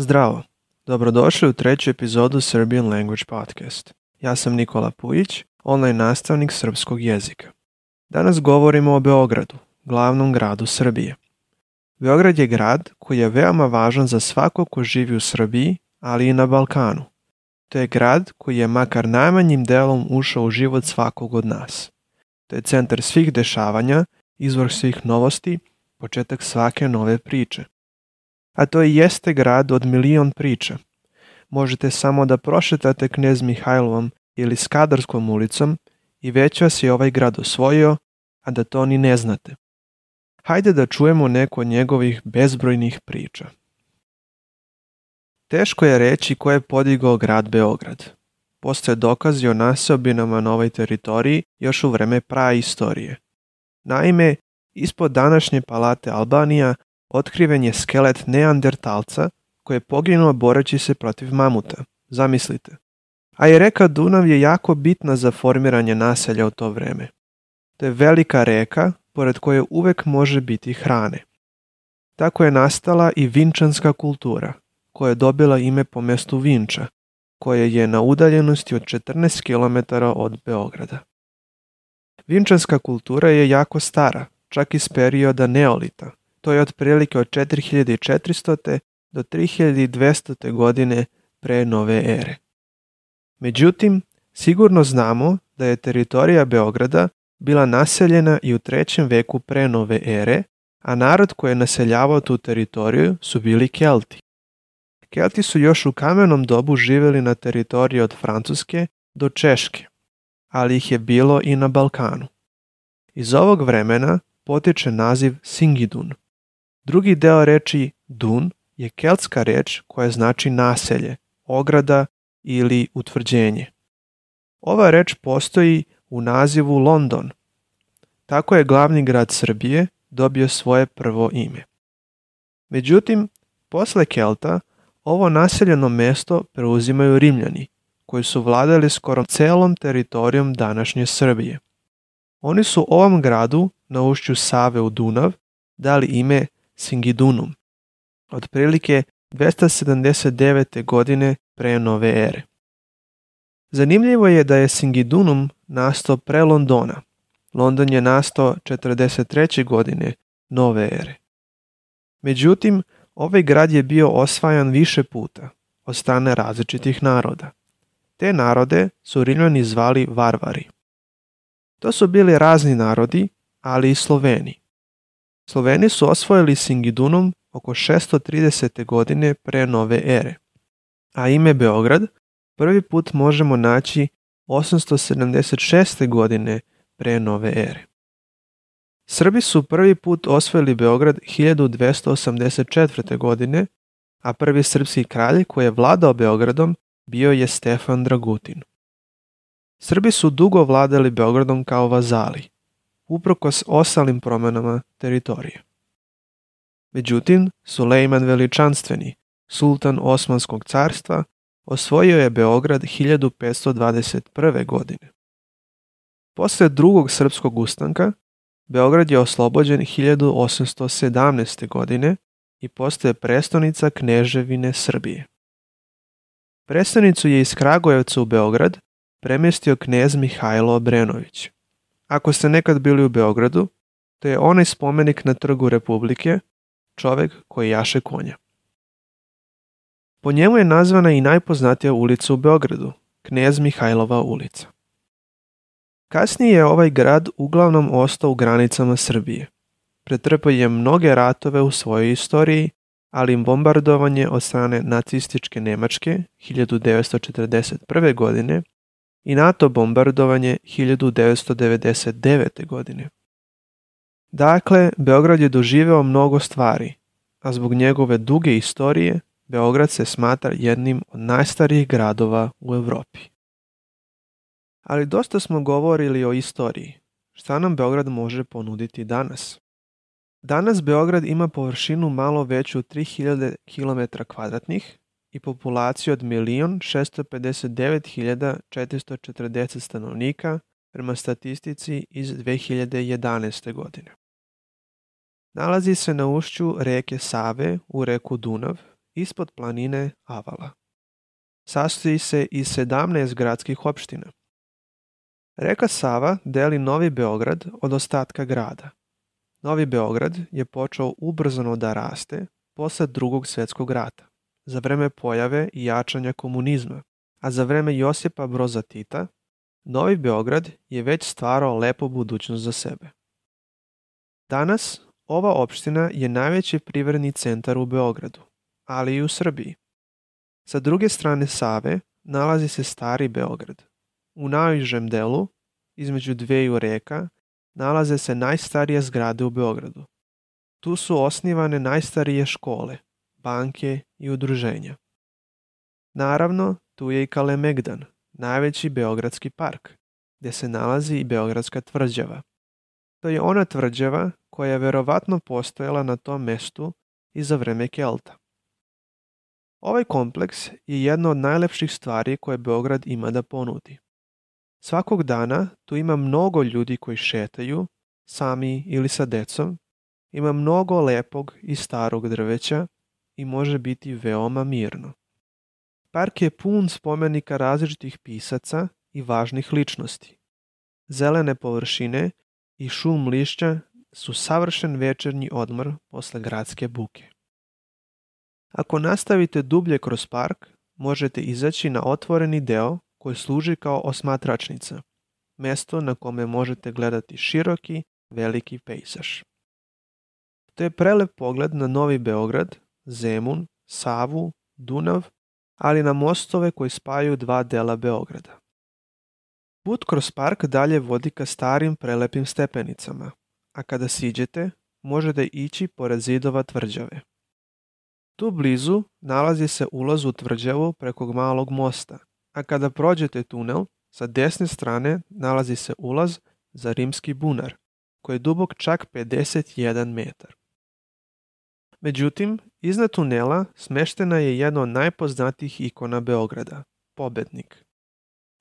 Zdravo, dobrodošli u treću epizodu Serbian Language Podcast. Ja sam Nikola Pujić, online nastavnik srpskog jezika. Danas govorimo o Beogradu, glavnom gradu Srbije. Beograd je grad koji je veoma važan za svako ko živi u Srbiji, ali i na Balkanu. To je grad koji je makar najmanjim delom ušao u život svakog od nas. To je centar svih dešavanja, izvor svih novosti, početak svake nove priče – a to i jeste grad od milion priča. Možete samo da prošetate knez Mihajlovom ili Skadarskom ulicom i već vas je ovaj grad osvojio, a da to ni ne znate. Hajde da čujemo neko od njegovih bezbrojnih priča. Teško je reći ko je podigao grad Beograd. Postoje dokazi o naseobinama na ovoj teritoriji još u vreme praistorije. Naime, ispod današnje palate Albanija otkriven je skelet neandertalca koji je poginuo boreći se protiv mamuta. Zamislite. A i reka Dunav je jako bitna za formiranje naselja u to vreme. To je velika reka pored koje uvek može biti hrane. Tako je nastala i vinčanska kultura, koja je dobila ime po mestu Vinča, koje je na udaljenosti od 14 km od Beograda. Vinčanska kultura je jako stara, čak iz perioda Neolita, To je otprilike od 4400. do 3200. godine pre nove ere. Međutim, sigurno znamo da je teritorija Beograda bila naseljena i u trećem veku pre nove ere, a narod koji je naseljavao tu teritoriju su bili Kelti. Kelti su još u kamenom dobu živeli na teritoriji od Francuske do Češke, ali ih je bilo i na Balkanu. Iz ovog vremena potiče naziv Singidun, Drugi deo reči dun je keltska reč koja znači naselje, ograda ili utvrđenje. Ova reč postoji u nazivu London. Tako je glavni grad Srbije dobio svoje prvo ime. Međutim, posle Kelta ovo naseljeno mesto preuzimaju Rimljani, koji su vladali skoro celom teritorijom današnje Srbije. Oni su ovom gradu na ušću Save u Dunav dali ime Singidunum, otprilike 279. godine pre nove ere. Zanimljivo je da je Singidunum nastao pre Londona. London je nastao 43. godine nove ere. Međutim, ovaj grad je bio osvajan više puta od strane različitih naroda. Te narode su Rimljani zvali varvari. To su bili razni narodi, ali i Sloveni. Sloveni su osvojili Singidunum oko 630. godine pre nove ere, a ime Beograd prvi put možemo naći 876. godine pre nove ere. Srbi su prvi put osvojili Beograd 1284. godine, a prvi srpski kralj koji je vladao Beogradom bio je Stefan Dragutin. Srbi su dugo vladali Beogradom kao vazali – uprkos ostalim promenama teritorije. Međutim, Sulejman Veličanstveni, sultan Osmanskog carstva, osvojio je Beograd 1521. godine. Posle drugog srpskog ustanka, Beograd je oslobođen 1817. godine i postaje prestonica Kneževine Srbije. Prestonicu je iz Kragujevca u Beograd premestio knez Mihajlo Obrenović. Ako ste nekad bili u Beogradu, to je onaj spomenik na trgu Republike, čovek koji jaše konja. Po njemu je nazvana i najpoznatija ulica u Beogradu, Knez Mihajlova ulica. Kasnije je ovaj grad uglavnom ostao u granicama Srbije. Pretrpao je mnoge ratove u svojoj istoriji, ali bombardovanje od strane nacističke Nemačke 1941. godine i NATO bombardovanje 1999. godine. Dakle, Beograd je doživeo mnogo stvari, a zbog njegove duge istorije Beograd se smatra jednim od najstarijih gradova u Evropi. Ali dosta smo govorili o istoriji. Šta nam Beograd može ponuditi danas? Danas Beograd ima površinu malo veću od 3000 km kvadratnih, i populaciju od 1.659.440 stanovnika prema statistici iz 2011. godine. Nalazi se na ušću reke Save u reku Dunav ispod planine Avala. Sastoji se iz 17 gradskih opština. Reka Sava deli Novi Beograd od ostatka grada. Novi Beograd je počeo ubrzano da raste posle drugog svetskog rata za vreme pojave i jačanja komunizma, a za vreme Josipa Broza Tita, Novi Beograd je već stvarao lepu budućnost za sebe. Danas ova opština je najveći privredni centar u Beogradu, ali i u Srbiji. Sa druge strane Save nalazi se Stari Beograd. U najužem delu, između dveju reka, nalaze se najstarije zgrade u Beogradu. Tu su osnivane najstarije škole – banke i udruženja. Naravno, tu je i Kalemegdan, najveći Beogradski park, gde se nalazi i Beogradska tvrđava. To je ona tvrđava koja je verovatno postojala na tom mestu i za vreme Kelta. Ovaj kompleks je jedna od najlepših stvari koje Beograd ima da ponudi. Svakog dana tu ima mnogo ljudi koji šetaju, sami ili sa decom, ima mnogo lepog i starog drveća, i može biti veoma mirno. Park je pun spomenika različitih pisaca i važnih ličnosti. Zelene površine i šum lišća su savršen večernji odmor posle gradske buke. Ako nastavite dublje kroz park, možete izaći na otvoreni deo koji služi kao osmatračnica, mesto na kome možete gledati široki, veliki pejsaž. To je prelep pogled na Novi Beograd Zemun, Savu, Dunav, ali na mostove koji spajaju dva dela Beograda. Put kroz park dalje vodi ka starim prelepim stepenicama, a kada siđete, možete ići pored zidova tvrđave. Tu blizu nalazi se ulaz u tvrđavu preko malog mosta, a kada prođete tunel, sa desne strane nalazi se ulaz za rimski bunar, koji je dubok čak 51 metar. Međutim, iznad tunela smeštena je jedna od najpoznatijih ikona Beograda, pobednik.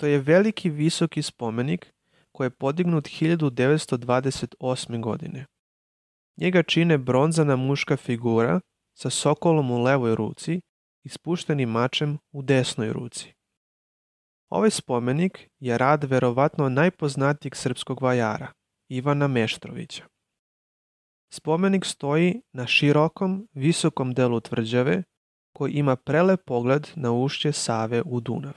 To je veliki visoki spomenik koji je podignut 1928. godine. Njega čine bronzana muška figura sa sokolom u levoj ruci i spuštenim mačem u desnoj ruci. Ovaj spomenik je rad verovatno najpoznatijeg srpskog vajara, Ivana Meštrovića. Spomenik stoji na širokom, visokom delu tvrđave koji ima prelep pogled na ušće Save u Dunav.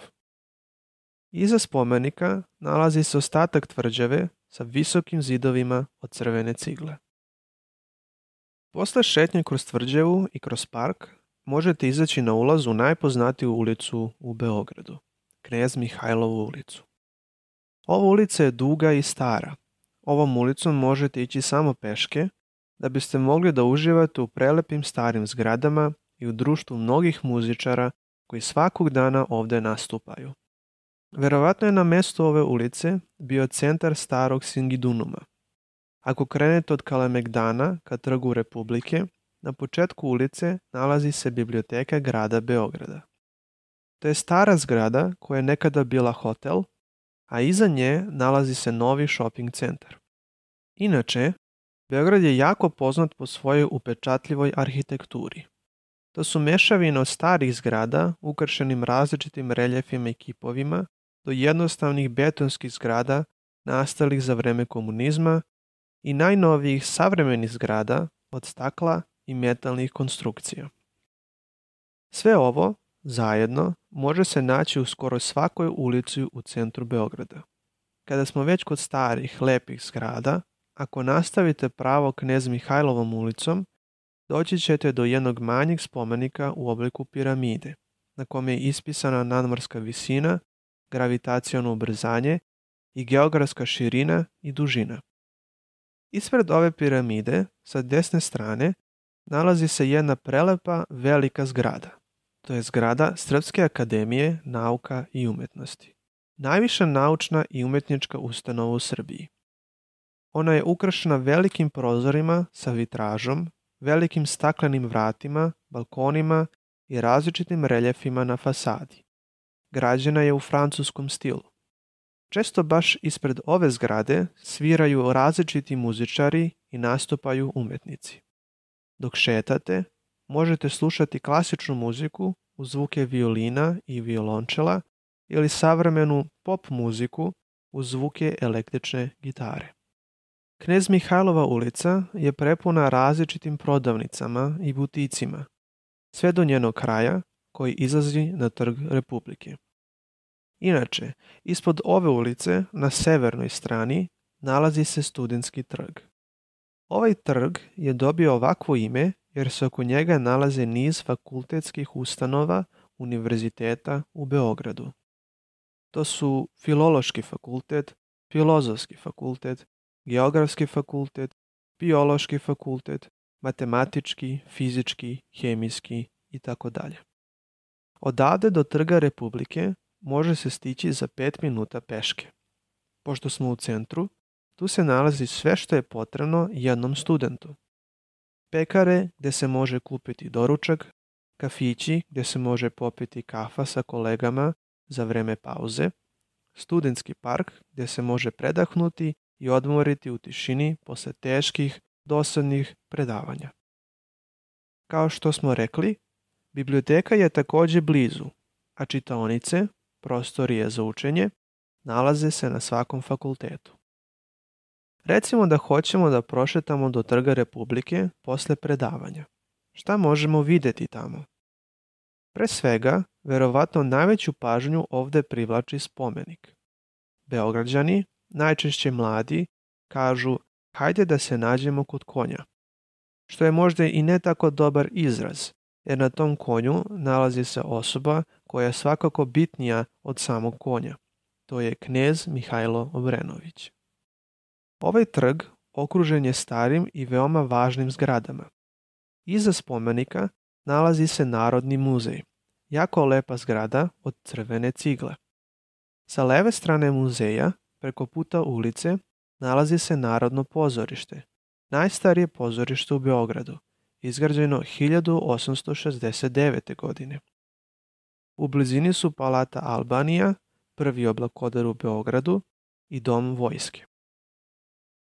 Iza spomenika nalazi se ostatak tvrđave sa visokim zidovima od crvene cigle. Posle šetnje kroz tvrđavu i kroz park možete izaći na ulaz u najpoznatiju ulicu u Beogradu, Knez Mihajlovu ulicu. Ova ulica je duga i stara. Ovom ulicom možete ići samo peške, da biste mogli da uživate u prelepim starim zgradama i u društvu mnogih muzičara koji svakog dana ovde nastupaju. Verovatno je na mestu ove ulice bio centar starog Singidunuma. Ako krenete od Kalemegdana ka trgu Republike, na početku ulice nalazi se biblioteka grada Beograda. To je stara zgrada koja je nekada bila hotel, a iza nje nalazi se novi shopping centar. Inače, Beograd je jako poznat po svojoj upečatljivoj arhitekturi. To su mešavino starih zgrada ukršenim različitim reljefima i kipovima do jednostavnih betonskih zgrada nastalih za vreme komunizma i najnovijih savremenih zgrada od stakla i metalnih konstrukcija. Sve ovo, zajedno, može se naći u skoro svakoj ulici u centru Beograda. Kada smo već kod starih, lepih zgrada, Ako nastavite pravo knez Mihajlovom ulicom, doći ćete do jednog manjeg spomenika u obliku piramide, na kom je ispisana nadmorska visina, gravitacijono ubrzanje i geografska širina i dužina. Ispred ove piramide, sa desne strane, nalazi se jedna prelepa velika zgrada. To je zgrada Srpske akademije nauka i umetnosti. Najviša naučna i umetnička ustanova u Srbiji – Ona je ukrašena velikim prozorima sa vitražom, velikim staklenim vratima, balkonima i različitim reljefima na fasadi. Građena je u francuskom stilu. Često baš ispred ove zgrade sviraju različiti muzičari i nastupaju umetnici. Dok šetate, možete slušati klasičnu muziku uz zvuke violina i violončela ili savremenu pop muziku uz zvuke električne gitare. Knez Mihajlova ulica je prepuna različitim prodavnicama i buticima, sve do njenog kraja koji izlazi na trg Republike. Inače, ispod ove ulice na severnoj strani nalazi se studentski trg. Ovaj trg je dobio ovakvo ime jer se oko njega nalaze niz fakultetskih ustanova univerziteta u Beogradu. To su Filološki fakultet, Filozofski fakultet, geografski fakultet, biološki fakultet, matematički, fizički, hemijski i tako dalje. Odavde do Trga Republike može se stići za 5 minuta peške. Pošto smo u centru, tu se nalazi sve što je potrebno jednom studentu. Pekare gde se može kupiti doručak, kafići gde se može popiti kafa sa kolegama za vreme pauze, studentski park gde se može predahnuti i odmoriti u tišini posle teških, dosadnih predavanja. Kao što smo rekli, biblioteka je takođe blizu, a čitaonice, prostorije za učenje, nalaze se na svakom fakultetu. Recimo da hoćemo da prošetamo do Trga Republike posle predavanja. Šta možemo videti tamo? Pre svega, verovatno najveću pažnju ovde privlači spomenik. Beograđani najčešće mladi, kažu hajde da se nađemo kod konja. Što je možda i ne tako dobar izraz, jer na tom konju nalazi se osoba koja je svakako bitnija od samog konja. To je knez Mihajlo Obrenović. Ovaj trg okružen je starim i veoma važnim zgradama. Iza spomenika nalazi se Narodni muzej, jako lepa zgrada od crvene cigle. Sa leve strane muzeja Preko puta ulice nalazi se Narodno pozorište, najstarije pozorište u Beogradu, izgrađeno 1869. godine. U blizini su Palata Albanija, prvi oblakodar u Beogradu i Dom vojske.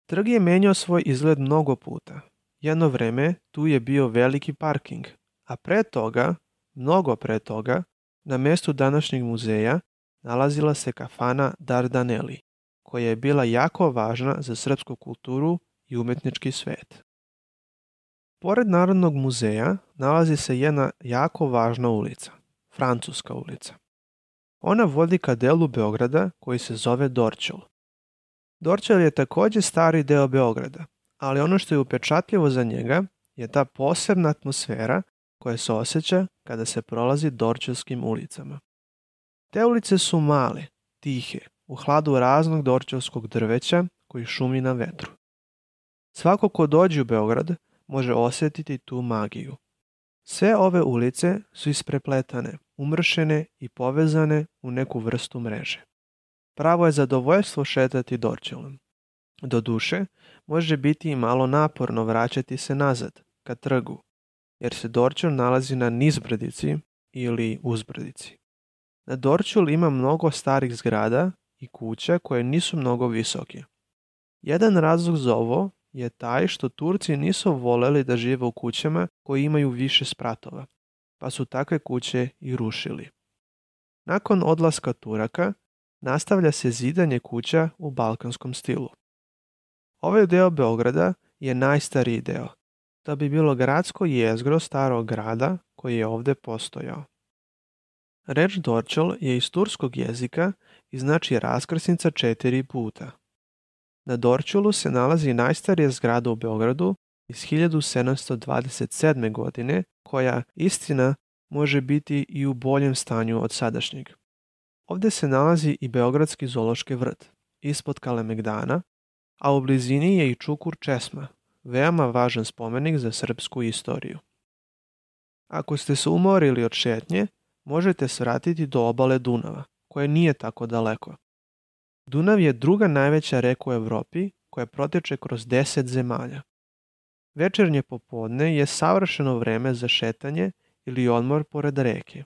Trg je menjao svoj izgled mnogo puta. Jedno vreme tu je bio veliki parking, a pre toga, mnogo pre toga, na mestu današnjeg muzeja nalazila se kafana Dardaneli koja je bila jako važna za srpsku kulturu i umetnički svet. Pored Narodnog muzeja nalazi se jedna jako važna ulica, Francuska ulica. Ona vodi ka delu Beograda koji se zove Dorćol. Dorćol je takođe stari deo Beograda, ali ono što je upečatljivo za njega je ta posebna atmosfera koja se osjeća kada se prolazi Dorčelskim ulicama. Te ulice su male, tihe, u hladu raznog dorčevskog drveća koji šumi na vetru. Svako ko dođe u Beograd može osetiti tu magiju. Sve ove ulice su isprepletane, umršene i povezane u neku vrstu mreže. Pravo je zadovoljstvo šetati Dorčelom. duše, može biti i malo naporno vraćati se nazad, ka trgu, jer se Dorčel nalazi na nizbrdici ili uzbrdici. Na Dorčul ima mnogo starih zgrada i kuća koje nisu mnogo visoke. Jedan razlog za ovo je taj što Turci nisu voleli da žive u kućama koje imaju više spratova, pa su takve kuće i rušili. Nakon odlaska Turaka, nastavlja se zidanje kuća u balkanskom stilu. Ovaj deo Beograda je najstariji deo, da bi bilo gradsko jezgro starog grada koji je ovde postojao. Reč Dorčel je iz turskog jezika i znači raskrsnica četiri puta. Na Dorčulu se nalazi najstarija zgrada u Beogradu iz 1727. godine, koja, istina, može biti i u boljem stanju od sadašnjeg. Ovde se nalazi i Beogradski zološki vrt, ispod Kalemegdana, a u blizini je i Čukur Česma, veoma važan spomenik za srpsku istoriju. Ako ste se umorili od šetnje, možete svratiti do obale Dunava – koje nije tako daleko. Dunav je druga najveća reka u Evropi koja proteče kroz 10 zemalja. Večernje popodne je savršeno vreme za šetanje ili odmor pored reke.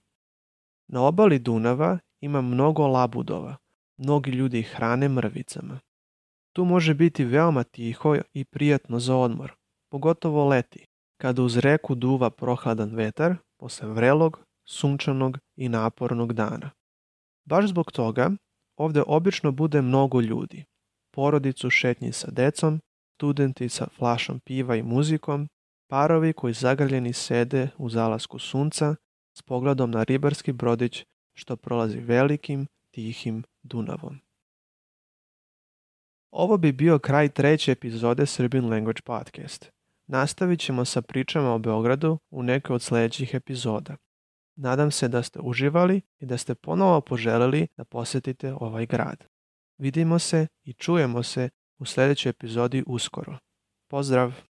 Na obali Dunava ima mnogo labudova, mnogi ljudi ih hrane mrvicama. Tu može biti veoma tiho i prijatno za odmor, pogotovo leti, kada uz reku duva prohladan vetar posle vrelog, sunčanog i napornog dana. Baš zbog toga ovde obično bude mnogo ljudi. Porodicu šetnji sa decom, studenti sa flašom piva i muzikom, parovi koji zagrljeni sede u zalasku sunca s pogledom na ribarski brodić što prolazi velikim, tihim Dunavom. Ovo bi bio kraj treće epizode Serbian Language Podcast. Nastavit ćemo sa pričama o Beogradu u nekoj od sledećih epizoda. Nadam se da ste uživali i da ste ponovo poželeli da posetite ovaj grad. Vidimo se i čujemo se u sledećoj epizodi uskoro. Pozdrav!